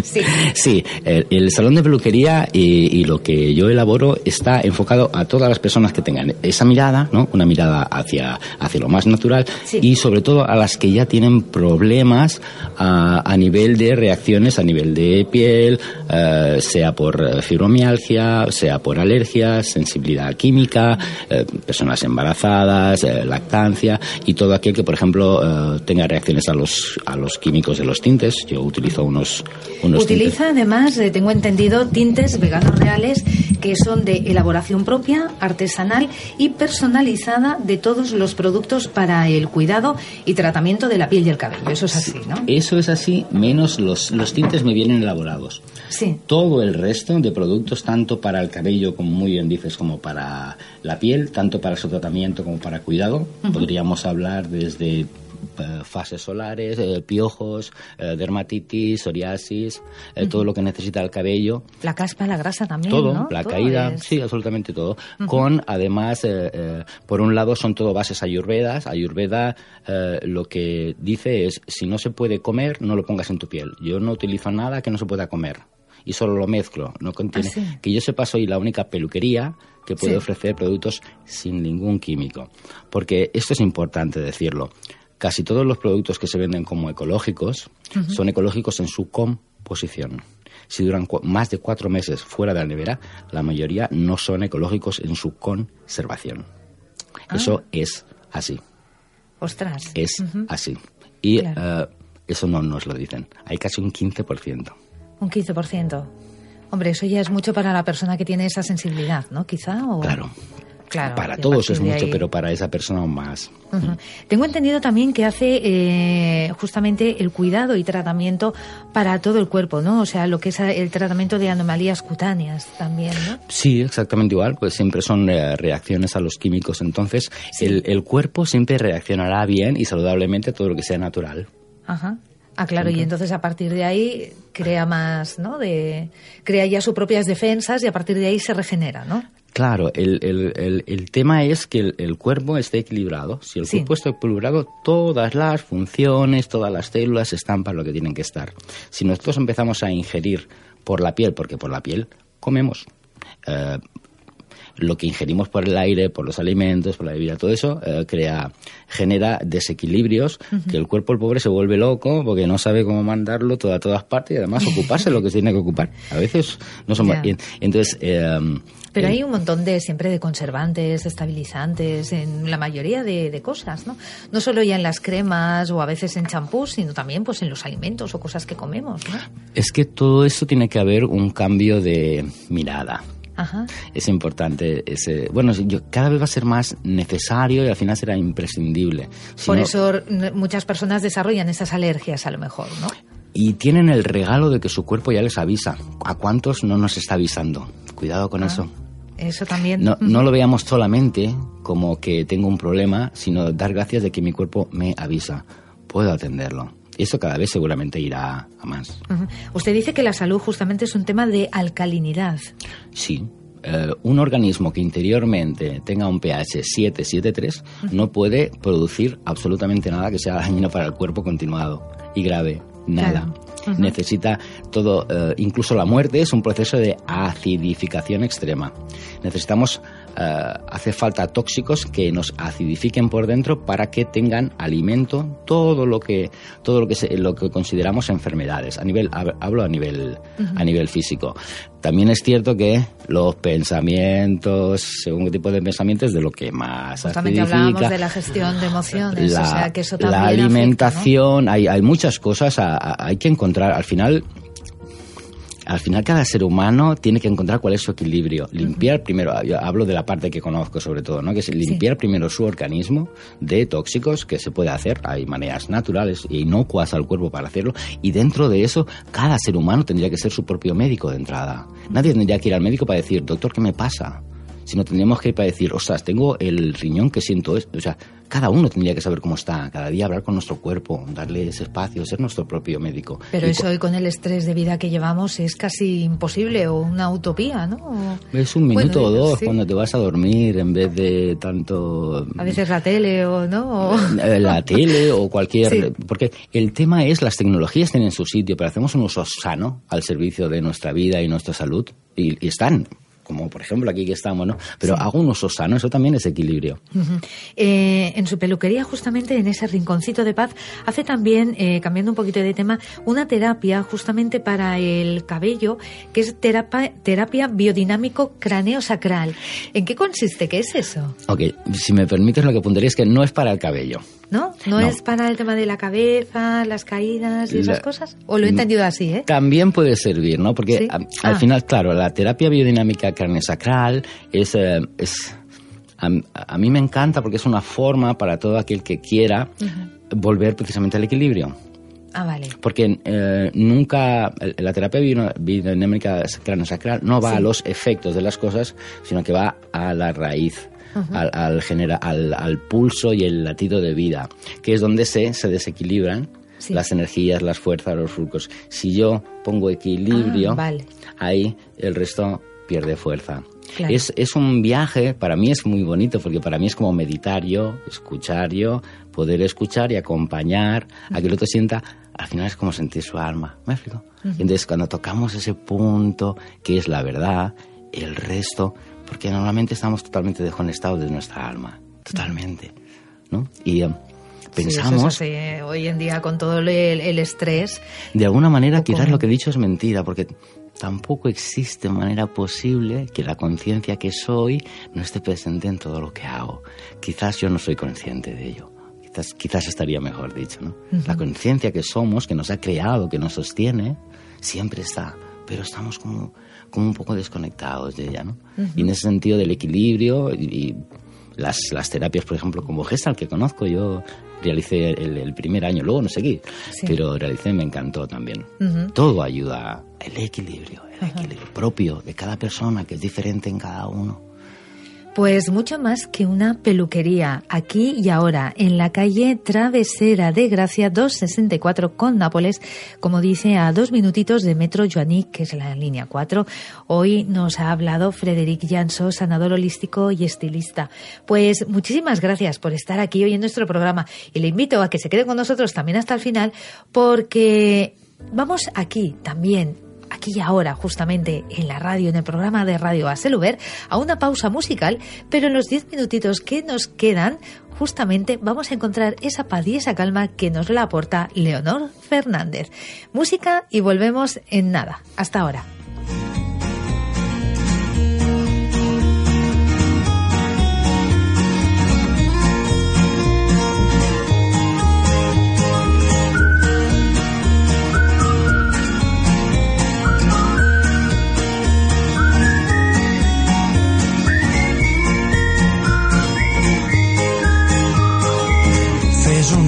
Sí. *laughs* Sí, el, el salón de peluquería y, y lo que yo elaboro está enfocado a todas las personas que tengan esa mirada, ¿no? Una mirada hacia, hacia lo más natural Sí. y sobre todo a las que ya tienen problemas a, a nivel de reacciones, a nivel de piel, eh, sea por eh, fibromialgia, sea por alergias, sensibilidad química, eh, personas embarazadas, eh, lactancia y todo aquel que, por ejemplo, tenga reacciones a los, a los químicos de los tintes. Yo utilizo unos, unos tintes. Utiliza además, eh, tengo entendido, tintes veganos reales que son de elaboración propia, artesanal y personalizada de todos los productos para el cuidado y tratamiento de la piel y el cabello. Eso es así, ¿no? Eso es así, menos los, los tintes me vienen elaborados. Sí. Todo el resto de productos, tanto para el cabello, como muy bien dices, como para la piel, tanto para su tratamiento como para cuidado, podríamos hablar desde fases solares, eh, piojos, eh, dermatitis, psoriasis, eh, todo lo que necesita el cabello. La caspa, la grasa también, Todo, ¿no? la Todo caída, es- sí, absolutamente todo. Con, además, eh, eh, por un lado son todo bases ayurvedas. Ayurveda eh, lo que dice es, si no se puede comer, no lo pongas en tu piel. Yo no utilizo nada que no se pueda comer. Y solo lo mezclo. No contiene. Ah, sí. Que yo sepa, soy la única peluquería que puede Sí. ofrecer productos sin ningún químico. Porque esto es importante decirlo. Casi todos los productos que se venden como ecológicos son ecológicos en su composición. Si duran más de cuatro meses fuera de la nevera, la mayoría no son ecológicos en su conservación. Ah. Eso es así, Ostras. es así. Y Claro. eh, eso no nos lo dicen. Hay casi un 15%. Un 15%. Hombre, eso ya es mucho para la persona que tiene esa sensibilidad, ¿no? Quizá. O... Claro. Claro, para todos es mucho, ahí- pero para esa persona aún más. Ujú. Tengo entendido también que hace eh, justamente el cuidado y tratamiento para todo el cuerpo, ¿no? O sea, lo que es el tratamiento de anomalías cutáneas también, ¿no? Sí, exactamente igual, pues siempre son eh, reacciones a los químicos. Entonces, el, el cuerpo siempre reaccionará bien y saludablemente a todo lo que sea natural. Ajá. Ah, claro, y entonces a partir de ahí crea más, ¿no? De, crea ya sus propias defensas y a partir de ahí se regenera, ¿no? Claro, el, el- el- el tema es que el, cuerpo esté equilibrado. Si el Sí. cuerpo está equilibrado, todas las funciones, todas las células están para lo que tienen que estar. Si nosotros empezamos a ingerir por la piel, porque por la piel comemos, eh, lo que ingerimos por el aire, por los alimentos, por la bebida, todo eso eh, crea, genera desequilibrios que el cuerpo el pobre se vuelve loco porque no sabe cómo mandarlo todo a todas partes y además ocuparse de lo que se *laughs* tiene que ocupar. A veces no somos. Entonces. eh, Pero hay un montón de siempre de conservantes, de estabilizantes, en la mayoría de, de cosas, ¿no? No solo ya en las cremas o a veces en champús, sino también pues en los alimentos o cosas que comemos, ¿no? Es que todo eso tiene que haber un cambio de mirada. Ajá. Es importante. Ese, bueno, yo, cada vez va a ser más necesario y al final será imprescindible. Si Por no- eso muchas personas desarrollan esas alergias a lo mejor, ¿no? y tienen el regalo de que su cuerpo ya les avisa. ¿A cuántos no nos está avisando? Cuidado con Ah, eso. Eso también. No, no lo veamos solamente como que tengo un problema, sino dar gracias de que mi cuerpo me avisa. Puedo atenderlo. Eso cada vez seguramente irá a más. Ujú. Usted dice que la salud justamente es un tema de alcalinidad. Sí. eh, un organismo que interiormente tenga un pH 7, 7,3 no puede producir absolutamente nada que sea dañino para el cuerpo continuado y grave. Nada. Claro. Necesita todo, eh, incluso la muerte es un proceso de acidificación extrema. Necesitamos, eh, hace falta tóxicos que nos acidifiquen por dentro para que tengan alimento todo lo que, todo lo que, se- lo que consideramos enfermedades. A nivel, hab- hablo a nivel, a nivel físico. También es cierto que los pensamientos, según qué tipo de pensamientos, es de lo que más Justamente hablábamos de la gestión de emociones, La, o sea que eso la también afecta, ¿no? alimentación, hay, hay muchas cosas, a- a- hay que encontrar, al final, al final cada ser humano tiene que encontrar cuál es su equilibrio. Limpiar primero, yo hablo de la parte que conozco sobre todo, ¿no? que es limpiar primero su organismo de tóxicos, que se puede hacer, hay maneras naturales e inocuas al cuerpo para hacerlo, y dentro de eso, cada ser humano tendría que ser su propio médico de entrada. Nadie tendría que ir al médico para decir, doctor, ¿qué me pasa? Sino tendríamos que ir para decir, ostras, tengo el riñón que siento esto. O sea, cada uno tendría que saber cómo está, cada día hablar con nuestro cuerpo, darle ese espacio, ser nuestro propio médico. Pero Y eso hoy con el estrés de vida que llevamos es casi imposible o una utopía, ¿no? Es un minuto Bueno, o dos sí. cuando te vas a dormir en vez de tanto A veces la tele o no. O- eh, la *laughs* tele o cualquier Sí. porque el tema es las tecnologías tienen su sitio pero hacemos un uso sano al servicio de nuestra vida y nuestra salud y, y están como por ejemplo aquí que estamos no pero hago un uso sano eso también es equilibrio. Eh, en su peluquería, justamente en ese rinconcito de paz, hace también, eh, cambiando un poquito de tema, una terapia justamente para el cabello, que es terapia, terapia biodinámico cráneo-sacral. ¿En qué consiste? ¿Qué es eso? Ok, si me permites lo que apuntaría es que no es para el cabello ¿No? ¿No, No. es para el tema de la cabeza, las caídas y esas La- cosas? ¿O lo he entendido así, eh? También puede servir, ¿no? Porque Sí. a- Ah. al final, claro, la terapia biodinámica carnesacral es, eh, es a, a mí me encanta porque es una forma para todo aquel que quiera volver precisamente al equilibrio. Ah, vale. Porque eh, nunca la terapia bio- biodinámica craniosacral no va Sí. a los efectos de las cosas, sino que va a la raíz. Al, al, genera- al, al pulso y el latido de vida, que es donde se, se desequilibran Sí. las energías, las fuerzas, los surcos. Si yo pongo equilibrio, Ah, vale. ahí el resto pierde fuerza. Claro. Es, es un viaje, para mí es muy bonito, porque para mí es como meditar yo, escuchar yo, poder escuchar y acompañar a que el otro sienta, al final es como sentir su alma. ¿Me explico? Y Entonces, cuando tocamos ese punto, que es la verdad, el resto, porque normalmente estamos totalmente desconectados de nuestra alma, totalmente, ¿no? Y eh, Sí, eso es pensamos... así, eh. Hoy en día, con todo el, el estrés, De alguna manera, quizás lo que he dicho es mentira, porque tampoco existe manera posible que la conciencia que soy no esté presente en todo lo que hago. Quizás yo no soy consciente de ello. Quizás, quizás estaría mejor dicho, ¿no? La conciencia que somos, que nos ha creado, que nos sostiene, siempre está, pero estamos como, como un poco desconectados de ella, ¿no? Y en ese sentido del equilibrio y, y las, las terapias, por ejemplo, como Gestalt, que conozco, yo realicé el, el primer año, luego no seguí, Sí. pero realicé, me encantó también. Todo ayuda, el equilibrio, el equilibrio propio de cada persona, que es diferente en cada uno. Pues mucho más que una peluquería, aquí y ahora, en la calle Travesera de Gracia 264 con Nápoles, como dice, a dos minutitos de Metro Joanic, que es la línea 4. Hoy nos ha hablado Frederic Janso, sanador holístico y estilista. Pues muchísimas gracias por estar aquí hoy en nuestro programa y le invito a que se quede con nosotros también hasta el final, porque vamos aquí también aquí y ahora, justamente en la radio, en el programa de Radio Aseluber, a una pausa musical, pero en los diez minutitos que nos quedan, justamente vamos a encontrar esa paz y esa calma que nos la aporta Leonor Fernández. Música y volvemos en nada. Hasta ahora.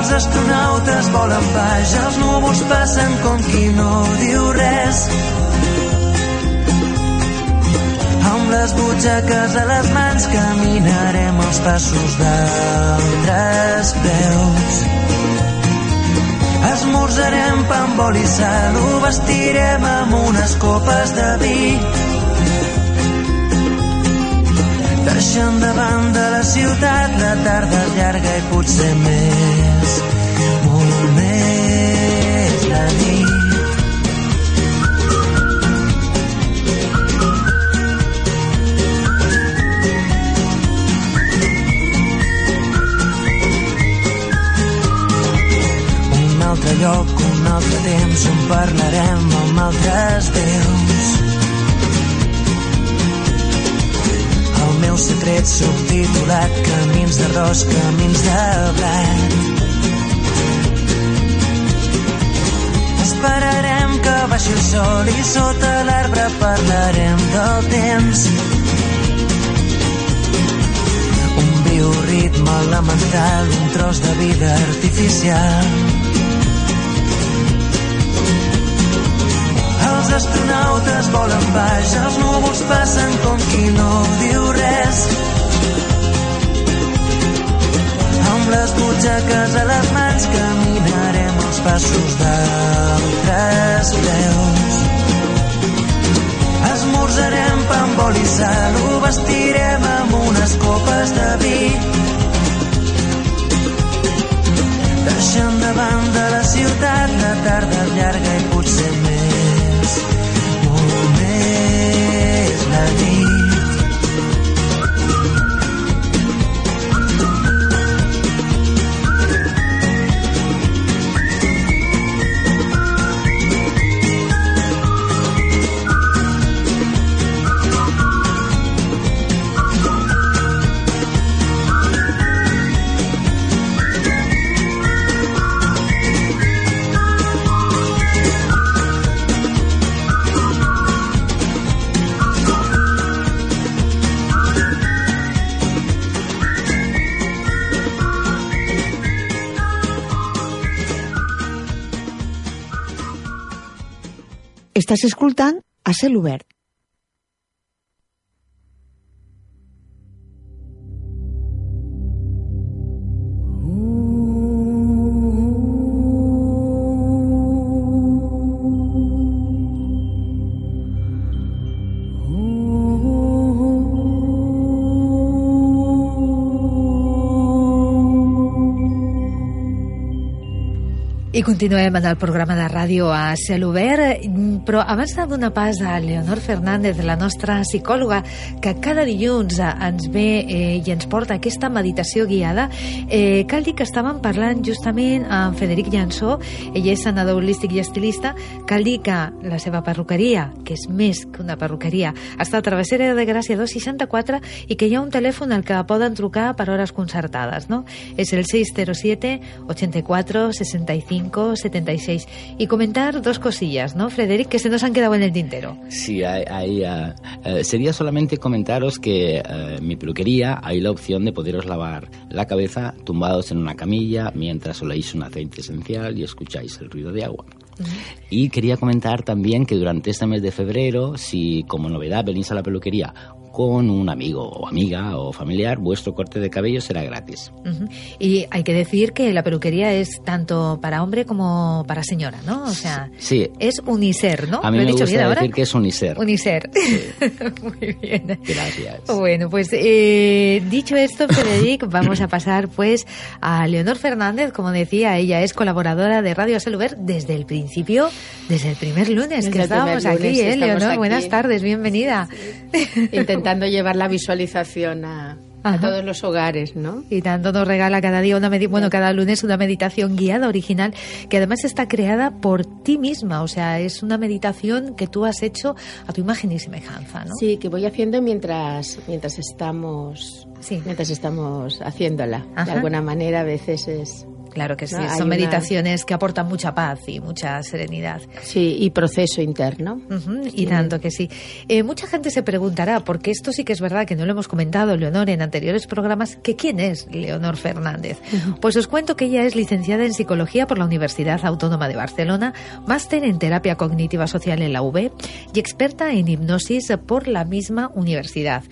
Els astronautes volen baix, els núvols passen com qui no diu res. Amb les butxaques a les mans caminarem els passos d'altres peus. Esmorzarem pa amb oli i sal, ho vestirem amb unes copes de vi. Deixant de banda la ciutat, la tarda llarga i potser més, molt més la nit. Un altre lloc, un altre temps on parlarem amb altres veus. Meu secret subtitulat Camins d'arròs, camins de blat. Esperarem que baixi el sol i sota l'arbre parlarem del temps. Un bioritme elemental, un tros de vida artificial. Els astronautes volen baix, els núvols passen com qui no diu res. Amb les butxaques a les mans caminarem els passos d'altres veus. Esmorzarem pa amb oli i sal, ho vestirem amb unes copes de Estàs escoltant a cel obert. I continuem en el programa de ràdio a cel obert, mm, però abans de donar pas a Leonor Fernández, la nostra psicòloga, que cada dilluns eh, ens ve eh, i ens porta aquesta meditació guiada, eh, cal dir que estàvem parlant justament amb Federic Llansó, ell és senador holístic i estilista, cal dir que la seva perruqueria, que és més que una perruqueria, està a Travessera de Gràcia 264 i que hi ha un telèfon al que poden trucar per hores concertades, no? És el 607 84 65 76. Y comentar dos cosillas, ¿no, Frederic, que se nos han quedado en el tintero? Sí, hay, hay, ah, eh, sería solamente comentaros que eh, mi peluquería hay la opción de poderos lavar la cabeza tumbados en una camilla mientras oléis un aceite esencial y escucháis el ruido de agua. Y quería comentar también que durante este mes de febrero, si como novedad venís a la peluquería con un amigo o amiga o familiar, vuestro corte de cabello será gratis. Y hay que decir que la peluquería es tanto para hombre como para señora, ¿no? O sea, Sí. es uniser, ¿no? A mí ¿Lo he me dicho gusta bien ahora? decir que es uniser. Uniser. *laughs* Muy bien. Gracias. Bueno, pues eh, dicho esto, Frederic, *coughs* vamos a pasar pues a Leonor Fernández, como decía, ella es colaboradora de Radio Saluber desde el principio, desde el primer lunes Desde que estábamos aquí, ¿eh, estamos Leonor? aquí. Buenas tardes, bienvenida. Intentando llevar la visualización a, a todos los hogares, ¿no? Y tanto nos regala cada día una medi bueno, cada lunes una meditación guiada original que además está creada por ti misma, o sea, es una meditación que tú has hecho a tu imagen y semejanza, ¿no? Sí, que voy haciendo mientras mientras estamos Sí. mientras estamos haciéndola. Ajá. De alguna manera a veces es Claro que sí, No, son una- meditaciones que aportan mucha paz y mucha serenidad. sí y proceso interno. Y tanto que sí. Eh, mucha gente se preguntará, porque esto sí que es verdad que no lo hemos comentado, Leonor, en anteriores programas, que quién es Leonor Fernández. Pues os cuento que ella es licenciada en Psicología por la Universidad Autónoma de Barcelona, máster en Terapia Cognitiva Social en la UB y experta en hipnosis por la misma universidad.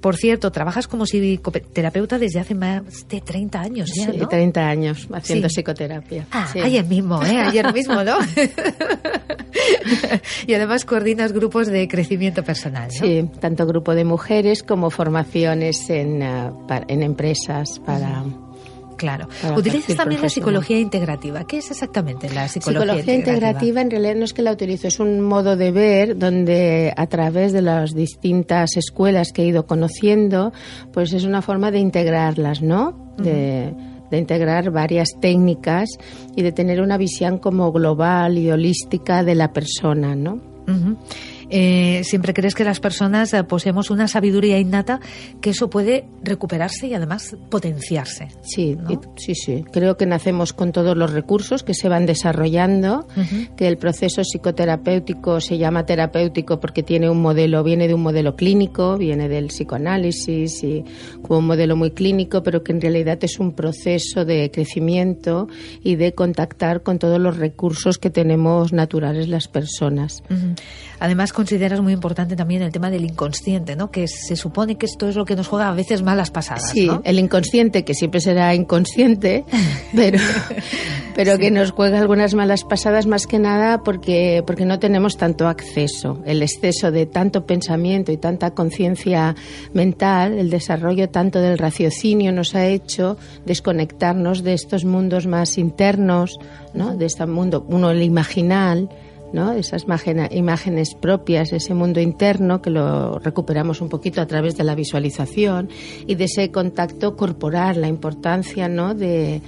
Por cierto, trabajas como psicoterapeuta desde hace más de 30 años ya, Sí, ¿no? 30 años haciendo Sí. psicoterapia. Ah, Sí. ayer mismo, ¿eh? Ayer *laughs* mismo, ¿no? *laughs* y además coordinas grupos de crecimiento personal, ¿no? Sí, tanto grupo de mujeres como formaciones en, pa- en empresas para Claro. Utilizas también la psicología integrativa. ¿Qué es exactamente la psicología, Psicología integrativa en realidad no es que la utilizo, es un modo de ver donde a través de las distintas escuelas que he ido conociendo, pues es una forma de integrarlas, ¿no? De, de integrar varias técnicas y de tener una visión como global y holística de la persona, ¿no? Ujú. Eh, siempre crees que las personas eh, poseemos una sabiduría innata que eso puede recuperarse y además potenciarse. Sí, ¿no? y- sí, sí. Creo que nacemos con todos los recursos que se van desarrollando, que el proceso psicoterapéutico se llama terapéutico porque tiene un modelo, viene de un modelo clínico, viene del psicoanálisis y como un modelo muy clínico, pero que en realidad es un proceso de crecimiento y de contactar con todos los recursos que tenemos naturales las personas. Además, consideras muy importante también el tema del inconsciente, ¿no? Que se supone que esto es lo que nos juega a veces malas pasadas, Sí, ¿no? el inconsciente, que siempre será inconsciente, *laughs* pero, pero que nos juega algunas malas pasadas más que nada porque, porque no tenemos tanto acceso. El exceso de tanto pensamiento y tanta conciencia mental, el desarrollo tanto del raciocinio nos ha hecho desconectarnos de estos mundos más internos, ¿no? de este mundo, uno el imaginal, ¿no? Esas imágenes propias, ese mundo interno que lo recuperamos un poquito a través de la visualización y de ese contacto corporal, la importancia, ¿no? De,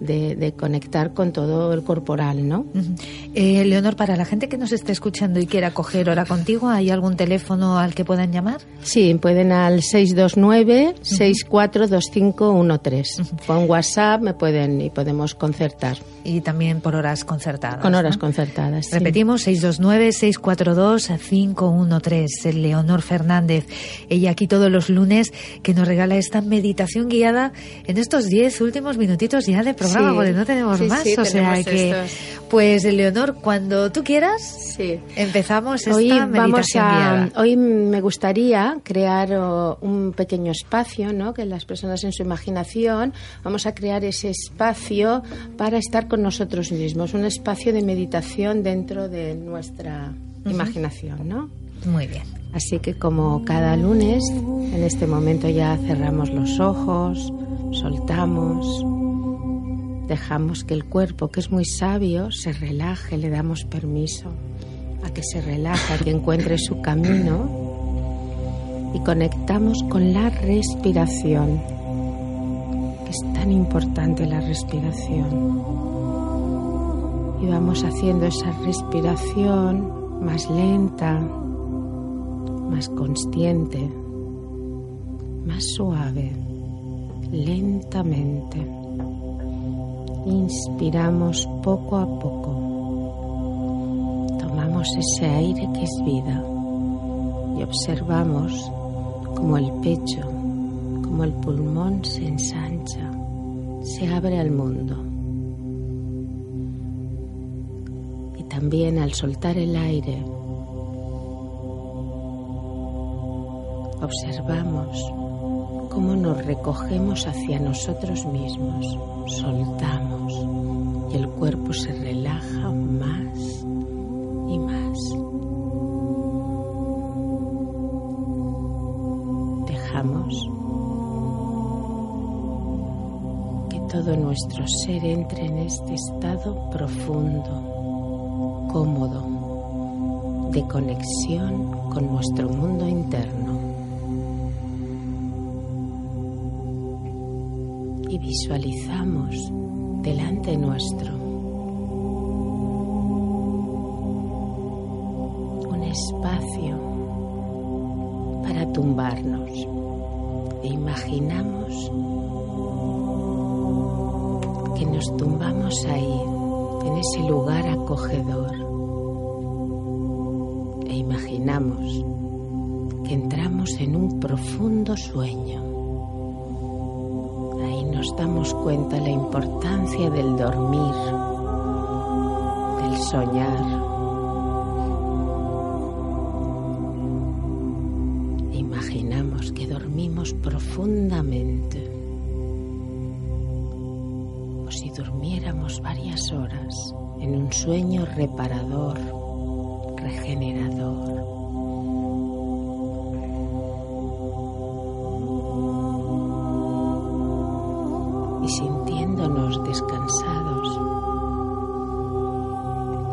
de, de conectar con todo el corporal, ¿no? Ujú. Eh, Leonor, para la gente que nos esté escuchando y quiera coger hora contigo, ¿hay algún teléfono al que puedan llamar? Sí, pueden al 629-642513. Con WhatsApp me pueden y podemos concertar. Y también por horas concertadas. Con horas ¿no? concertadas. sí. Repetimos, 629-642-513. Leonor Fernández. Ella aquí todos los lunes que nos regala esta meditación guiada en estos 10 últimos minutitos ya de programa, Sí. porque no tenemos Sí, más. sí, o sea tenemos que, estos. pues Leonor, cuando tú quieras, Sí. empezamos esta Hoy vamos meditación a, guiada. hoy me gustaría crear oh, un pequeño espacio, ¿no? Que las personas en su imaginación vamos a crear ese espacio para estar con nosotros mismos, un espacio de meditación dentro de nuestra imaginación, ¿no? Muy bien. Así que como cada lunes, en este momento ya cerramos los ojos, soltamos, dejamos que el cuerpo, que es muy sabio, se relaje, le damos permiso a que se relaje, a que encuentre su camino y conectamos con la respiración, que es tan importante la respiración. Y vamos haciendo esa respiración más lenta, más consciente, más suave, lentamente. Inspiramos poco a poco. Tomamos ese aire que es vida y observamos como el pecho, como el pulmón se ensancha, se abre al mundo. Y también al soltar el aire, observamos cómo nos recogemos hacia nosotros mismos, soltamos y el cuerpo se relaja más y más. Dejamos que todo nuestro ser entre en este estado profundo, cómodo, de conexión con nuestro mundo interno. Visualizamos delante nuestro un espacio para tumbarnos e imaginamos que nos tumbamos ahí, en ese lugar acogedor. E imaginamos que entramos en un profundo sueño. Nos damos cuenta la importancia del dormir, del soñar. Imaginamos que dormimos profundamente, o si durmiéramos varias horas en un sueño reparador,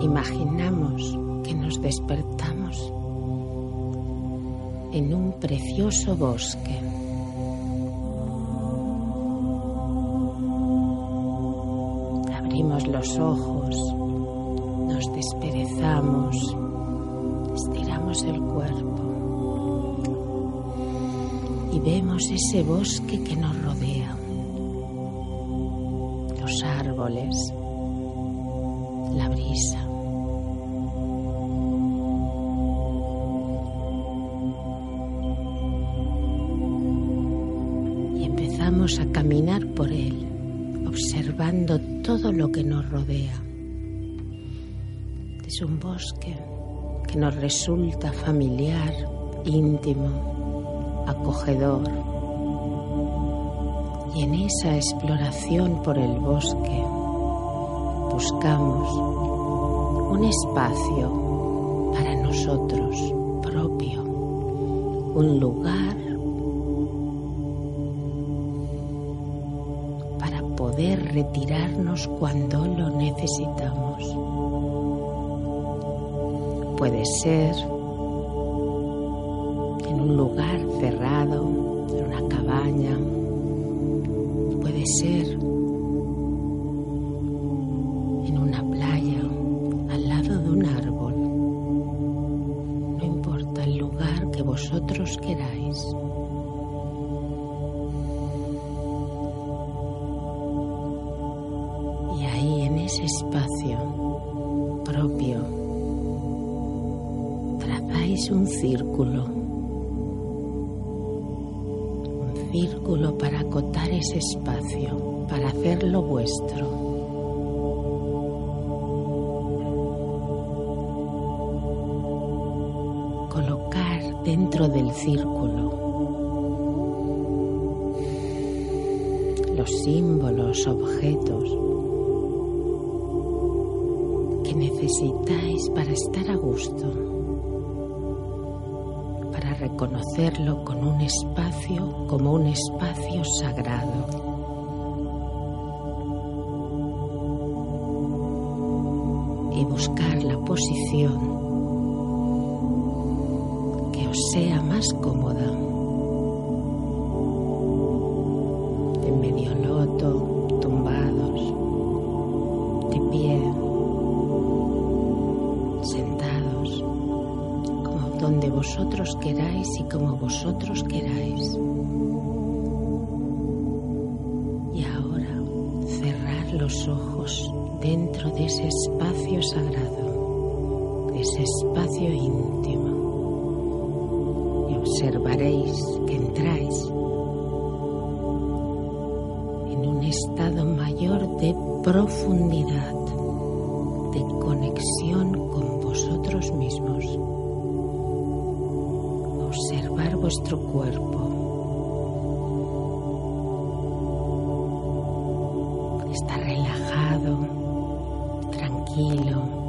imaginamos que nos despertamos en un precioso bosque. Abrimos los ojos, nos desperezamos, estiramos el cuerpo y vemos ese bosque que nos rodea lo que nos rodea. Es un bosque que nos resulta familiar, íntimo, acogedor y en esa exploración por el bosque buscamos un espacio para nosotros propio, un lugar retirarnos cuando lo necesitamos. Puede ser en un lugar ese espacio propio. Trazáis un círculo. Círculo para acotar ese espacio, para hacerlo vuestro. Colocar dentro del círculo los símbolos, objetos necesitáis para estar a gusto para reconocerlo con un espacio como un espacio sagrado. cielo.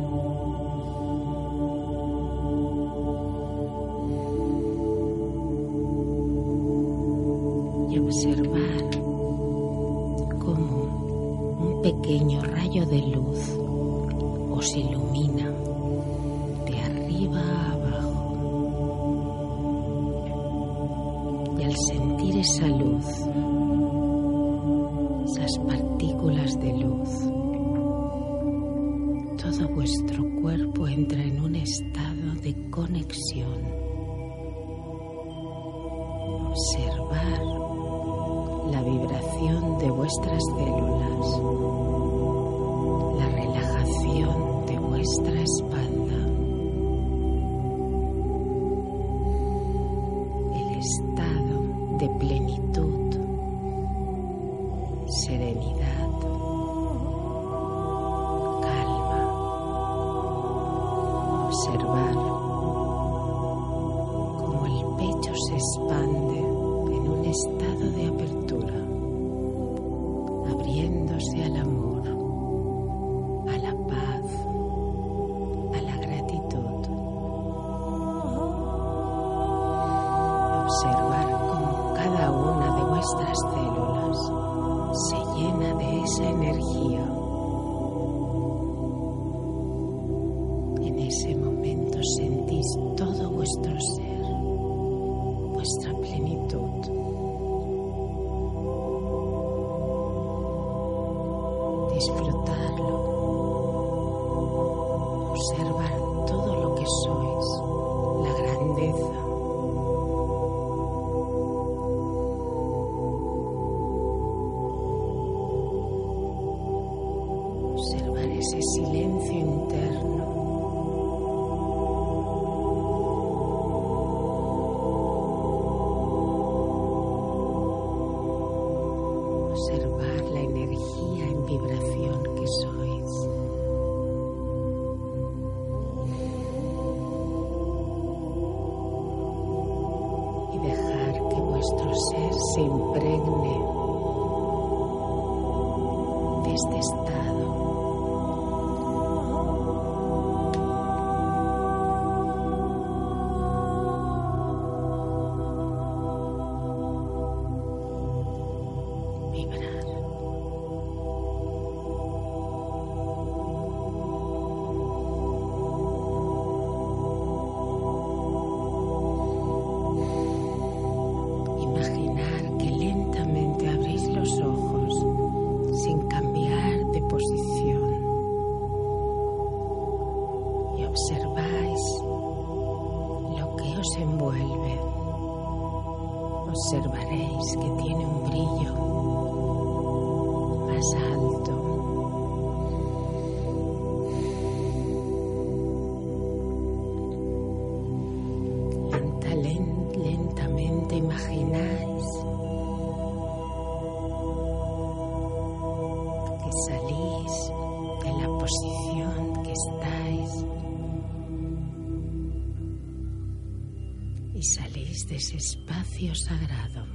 salís de ese espacio sagrado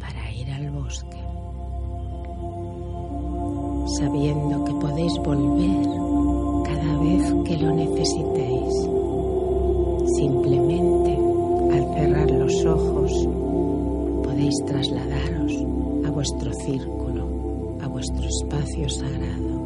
para ir al bosque, sabiendo que podéis volver cada vez que lo necesitéis. Simplemente al cerrar los ojos podéis trasladaros a vuestro círculo, a vuestro espacio sagrado.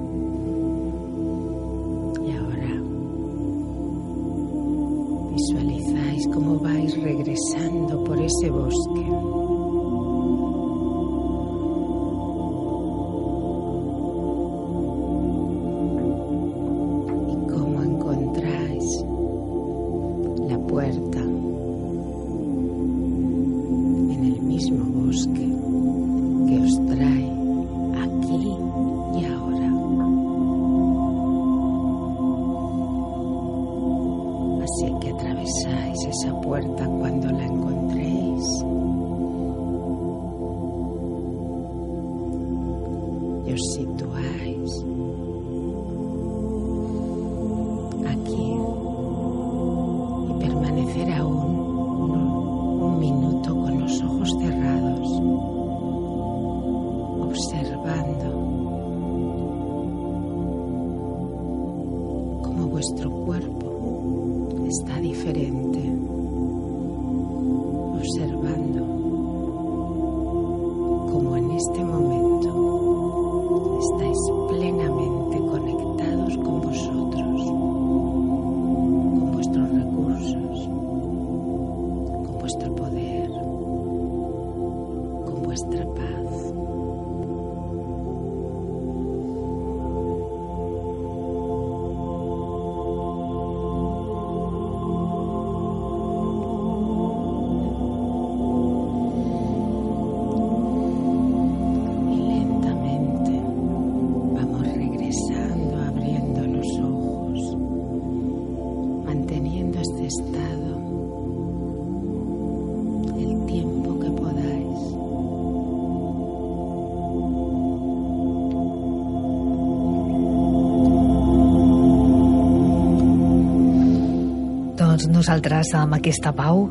Nosaltres, amb aquesta pau,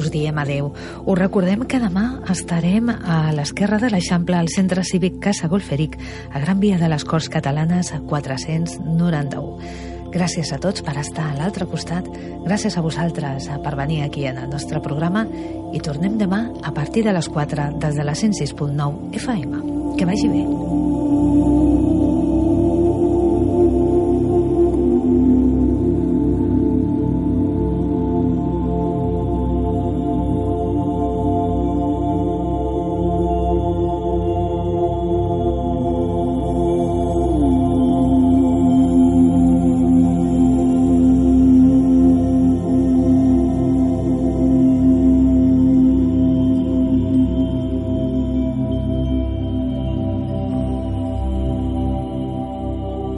us diem adeu. Us recordem que demà estarem a l'esquerra de l'Eixample al Centre Cívic Casa Golferic, a Gran Via de les Corts Catalanes 491. Gràcies a tots per estar a l'altre costat, gràcies a vosaltres per venir aquí en el nostre programa i tornem demà a partir de les 4 des de la 106.9 FM. Que vagi bé.